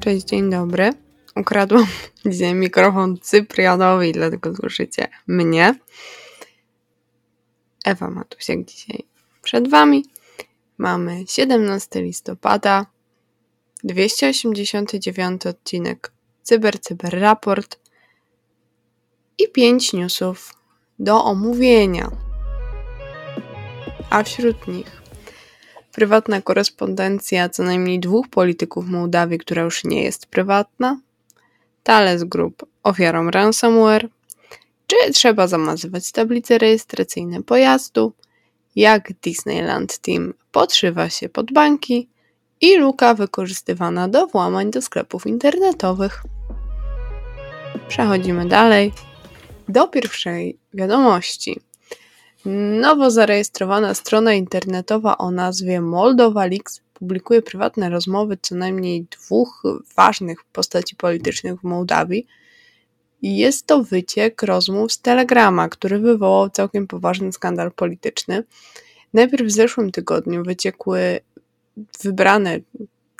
Cześć, dzień dobry. Ukradłam dzisiaj mikrofon Cyprianowi, dlatego słyszycie mnie. Ewa Matusiak dzisiaj przed Wami. Mamy 17 listopada, 289 odcinek Cyber Cyber Raport i 5 newsów do omówienia. A wśród nich prywatna korespondencja co najmniej dwóch polityków Mołdawii, która już nie jest prywatna, Thales Group ofiarą ransomware, czy trzeba zamazywać tablice rejestracyjne pojazdu, jak Disneyland Team podszywa się pod banki i luka wykorzystywana do włamań do sklepów internetowych. Przechodzimy dalej do pierwszej wiadomości. Nowo zarejestrowana strona internetowa o nazwie Moldova Leaks publikuje prywatne rozmowy co najmniej dwóch ważnych postaci politycznych w Mołdawii. Jest to wyciek rozmów z Telegrama, który wywołał całkiem poważny skandal polityczny. Najpierw w zeszłym tygodniu wyciekły wybrane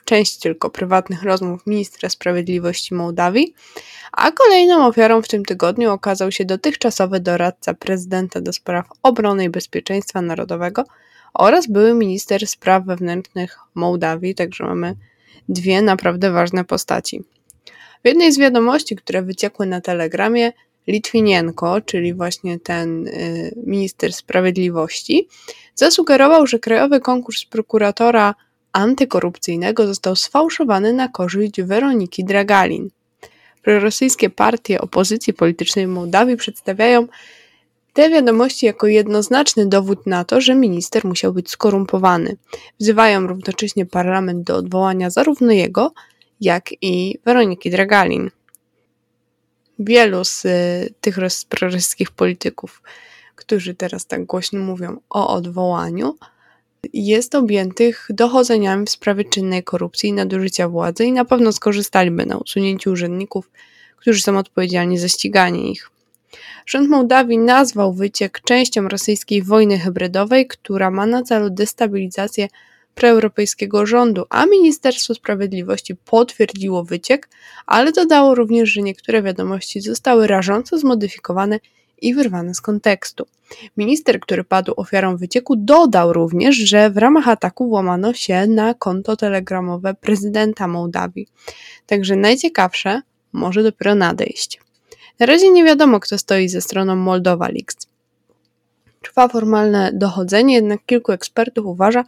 część tylko prywatnych rozmów ministra sprawiedliwości Mołdawii, a kolejną ofiarą w tym tygodniu okazał się dotychczasowy doradca prezydenta do spraw obrony i bezpieczeństwa narodowego oraz były minister spraw wewnętrznych Mołdawii, także mamy dwie naprawdę ważne postaci. W jednej z wiadomości, które wyciekły na telegramie, Litwinienko, czyli właśnie ten y, minister sprawiedliwości, zasugerował, że krajowy konkurs prokuratora antykorupcyjnego został sfałszowany na korzyść Weroniki Dragalin. Prorosyjskie partie opozycji politycznej w Mołdawii przedstawiają te wiadomości jako jednoznaczny dowód na to, że minister musiał być skorumpowany. Wzywają równocześnie parlament do odwołania zarówno jego, jak i Weroniki Dragalin. Wielu z y, tych prorosyjskich polityków, którzy teraz tak głośno mówią o odwołaniu, jest objętych dochodzeniami w sprawie czynnej korupcji i nadużycia władzy i na pewno skorzystaliby na usunięciu urzędników, którzy są odpowiedzialni za ściganie ich. Rząd Mołdawii nazwał wyciek częścią rosyjskiej wojny hybrydowej, która ma na celu destabilizację proeuropejskiego rządu, a Ministerstwo Sprawiedliwości potwierdziło wyciek, ale dodało również, że niektóre wiadomości zostały rażąco zmodyfikowane i wyrwane z kontekstu. Minister, który padł ofiarą wycieku, dodał również, że w ramach ataku włamano się na konto telegramowe prezydenta Mołdawii. Także najciekawsze może dopiero nadejść. Na razie nie wiadomo, kto stoi ze stroną Moldowa Leaks. Trwa formalne dochodzenie, jednak kilku ekspertów uważa,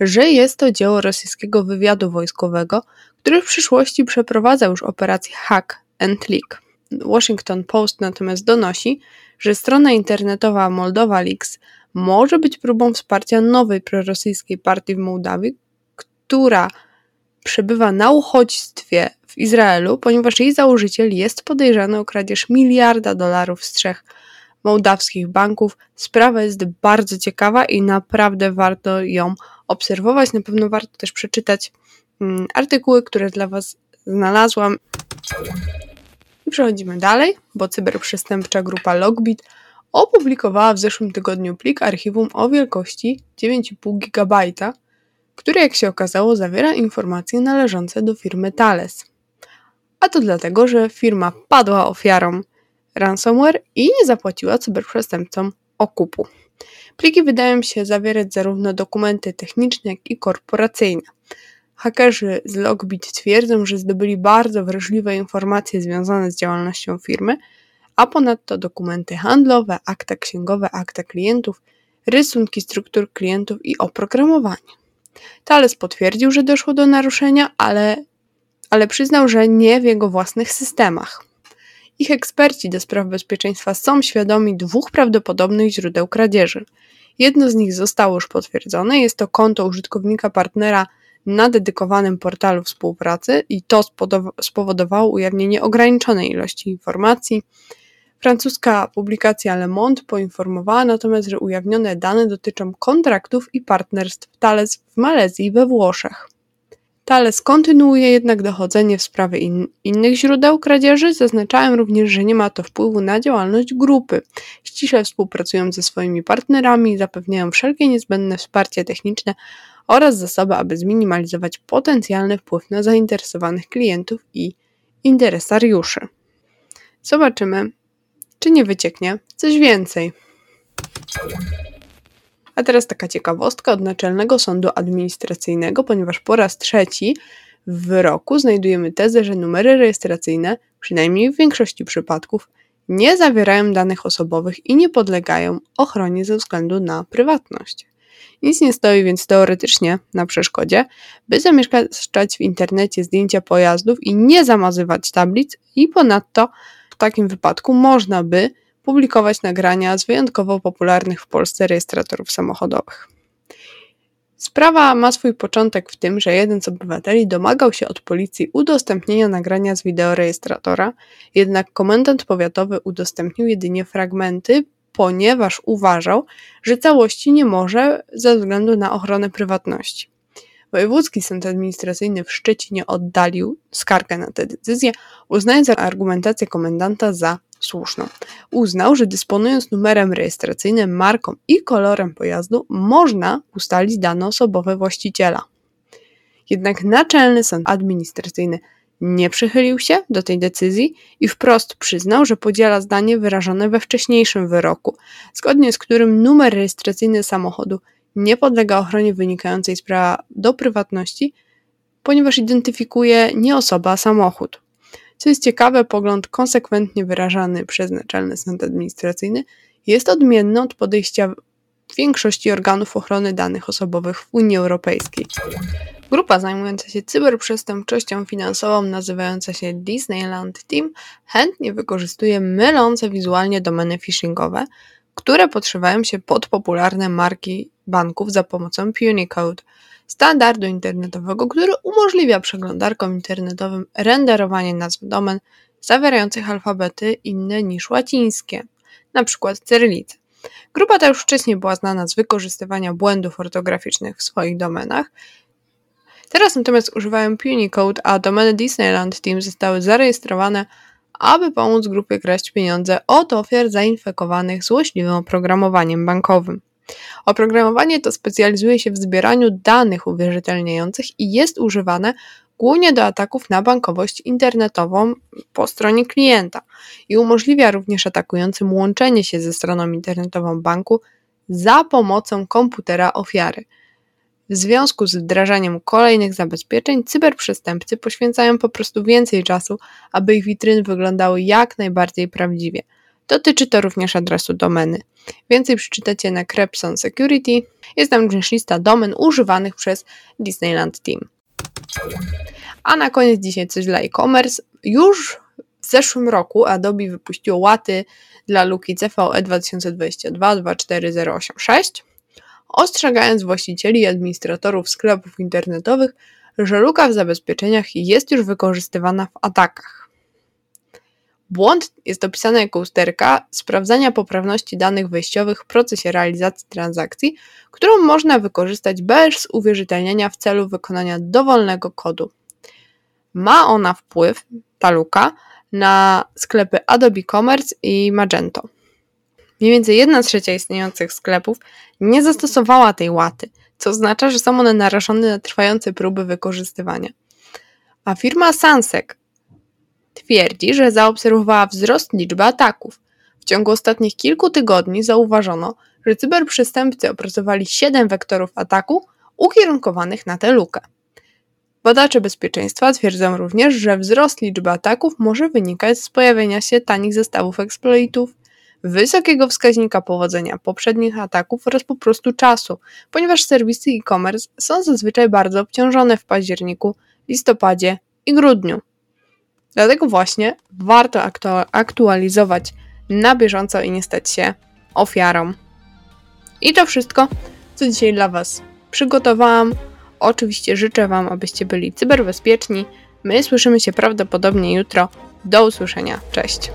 że jest to dzieło rosyjskiego wywiadu wojskowego, który w przyszłości przeprowadza już operację Hack and Leak. Washington Post natomiast donosi, że strona internetowa Moldowa Leaks może być próbą wsparcia nowej prorosyjskiej partii w Mołdawii, która przebywa na uchodźstwie w Izraelu, ponieważ jej założyciel jest podejrzany o kradzież miliarda dolarów z trzech mołdawskich banków. Sprawa jest bardzo ciekawa i naprawdę warto ją obserwować. Na pewno warto też przeczytać mm, artykuły, które dla Was znalazłam. I przechodzimy dalej, bo cyberprzestępcza grupa Logbit opublikowała w zeszłym tygodniu plik archiwum o wielkości 9,5 GB, który jak się okazało zawiera informacje należące do firmy Thales. A to dlatego, że firma padła ofiarą ransomware i nie zapłaciła cyberprzestępcom okupu. Pliki wydają się zawierać zarówno dokumenty techniczne, jak i korporacyjne. Hakerzy z Logbit twierdzą, że zdobyli bardzo wrażliwe informacje związane z działalnością firmy, a ponadto dokumenty handlowe, akta księgowe, akta klientów, rysunki struktur klientów i oprogramowanie. Thales potwierdził, że doszło do naruszenia, ale, ale przyznał, że nie w jego własnych systemach. Ich eksperci do spraw bezpieczeństwa są świadomi dwóch prawdopodobnych źródeł kradzieży. Jedno z nich zostało już potwierdzone, jest to konto użytkownika partnera na dedykowanym portalu współpracy i to spowodowało ujawnienie ograniczonej ilości informacji. Francuska publikacja Le Monde poinformowała natomiast, że ujawnione dane dotyczą kontraktów i partnerstw Thales w Malezji i we Włoszech. Thales kontynuuje jednak dochodzenie w sprawie in innych źródeł kradzieży, zaznaczałem również, że nie ma to wpływu na działalność grupy. Ściśle współpracują ze swoimi partnerami i zapewniają wszelkie niezbędne wsparcie techniczne oraz zasoby, aby zminimalizować potencjalny wpływ na zainteresowanych klientów i interesariuszy. Zobaczymy, czy nie wycieknie coś więcej. A teraz taka ciekawostka od Naczelnego Sądu Administracyjnego, ponieważ po raz trzeci w roku znajdujemy tezę, że numery rejestracyjne, przynajmniej w większości przypadków, nie zawierają danych osobowych i nie podlegają ochronie ze względu na prywatność. Nic nie stoi więc teoretycznie na przeszkodzie, by zamieszczać w internecie zdjęcia pojazdów i nie zamazywać tablic, i ponadto w takim wypadku można by publikować nagrania z wyjątkowo popularnych w Polsce rejestratorów samochodowych. Sprawa ma swój początek w tym, że jeden z obywateli domagał się od policji udostępnienia nagrania z wideorejestratora, jednak komendant powiatowy udostępnił jedynie fragmenty, ponieważ uważał, że całości nie może ze względu na ochronę prywatności. Wojewódzki Sąd Administracyjny w Szczecinie oddalił skargę na tę decyzję, uznając argumentację komendanta za słuszną. Uznał, że dysponując numerem rejestracyjnym, marką i kolorem pojazdu, można ustalić dane osobowe właściciela. Jednak Naczelny Sąd Administracyjny nie przychylił się do tej decyzji i wprost przyznał, że podziela zdanie wyrażone we wcześniejszym wyroku, zgodnie z którym numer rejestracyjny samochodu nie podlega ochronie wynikającej z prawa do prywatności, ponieważ identyfikuje nie osoba, a samochód. Co jest ciekawe, pogląd konsekwentnie wyrażany przez Naczelny Sąd Administracyjny jest odmienny od podejścia większości organów ochrony danych osobowych w Unii Europejskiej. Grupa zajmująca się cyberprzestępczością finansową, nazywająca się Disneyland Team, chętnie wykorzystuje mylące wizualnie domeny phishingowe, które podszywają się pod popularne marki banków za pomocą Punicode – standardu internetowego, który umożliwia przeglądarkom internetowym renderowanie nazw domen zawierających alfabety inne niż łacińskie, np. cyrylicę. Grupa ta już wcześniej była znana z wykorzystywania błędów ortograficznych w swoich domenach. Teraz natomiast używają Punicode, a domeny Disneyland Team zostały zarejestrowane, aby pomóc grupie kraść pieniądze od ofiar zainfekowanych złośliwym oprogramowaniem bankowym. Oprogramowanie to specjalizuje się w zbieraniu danych uwierzytelniających i jest używane głównie do ataków na bankowość internetową po stronie klienta i umożliwia również atakującym łączenie się ze stroną internetową banku za pomocą komputera ofiary. W związku z wdrażaniem kolejnych zabezpieczeń, cyberprzestępcy poświęcają po prostu więcej czasu, aby ich witryny wyglądały jak najbardziej prawdziwie – Dotyczy to również adresu domeny. Więcej przeczytacie na Crepson Security. Jest tam również lista domen używanych przez Disneyland Team. A na koniec dzisiaj coś dla e-commerce. Już w zeszłym roku Adobe wypuściło łaty dla luki CVE 2022-24086, ostrzegając właścicieli i administratorów sklepów internetowych, że luka w zabezpieczeniach jest już wykorzystywana w atakach. Błąd jest opisany jako usterka sprawdzania poprawności danych wejściowych w procesie realizacji transakcji, którą można wykorzystać bez uwierzytelniania w celu wykonania dowolnego kodu. Ma ona wpływ, ta luka, na sklepy Adobe Commerce i Magento. Mniej więcej 1 trzecia istniejących sklepów nie zastosowała tej łaty, co oznacza, że są one narażone na trwające próby wykorzystywania. A firma Sansec Twierdzi, że zaobserwowała wzrost liczby ataków. W ciągu ostatnich kilku tygodni zauważono, że cyberprzestępcy opracowali 7 wektorów ataku ukierunkowanych na tę lukę. Badacze bezpieczeństwa twierdzą również, że wzrost liczby ataków może wynikać z pojawienia się tanich zestawów exploitów, wysokiego wskaźnika powodzenia poprzednich ataków oraz po prostu czasu, ponieważ serwisy e-commerce są zazwyczaj bardzo obciążone w październiku, listopadzie i grudniu. Dlatego właśnie warto aktualizować na bieżąco i nie stać się ofiarą. I to wszystko, co dzisiaj dla Was przygotowałam. Oczywiście życzę Wam, abyście byli cyberbezpieczni. My słyszymy się prawdopodobnie jutro. Do usłyszenia. Cześć.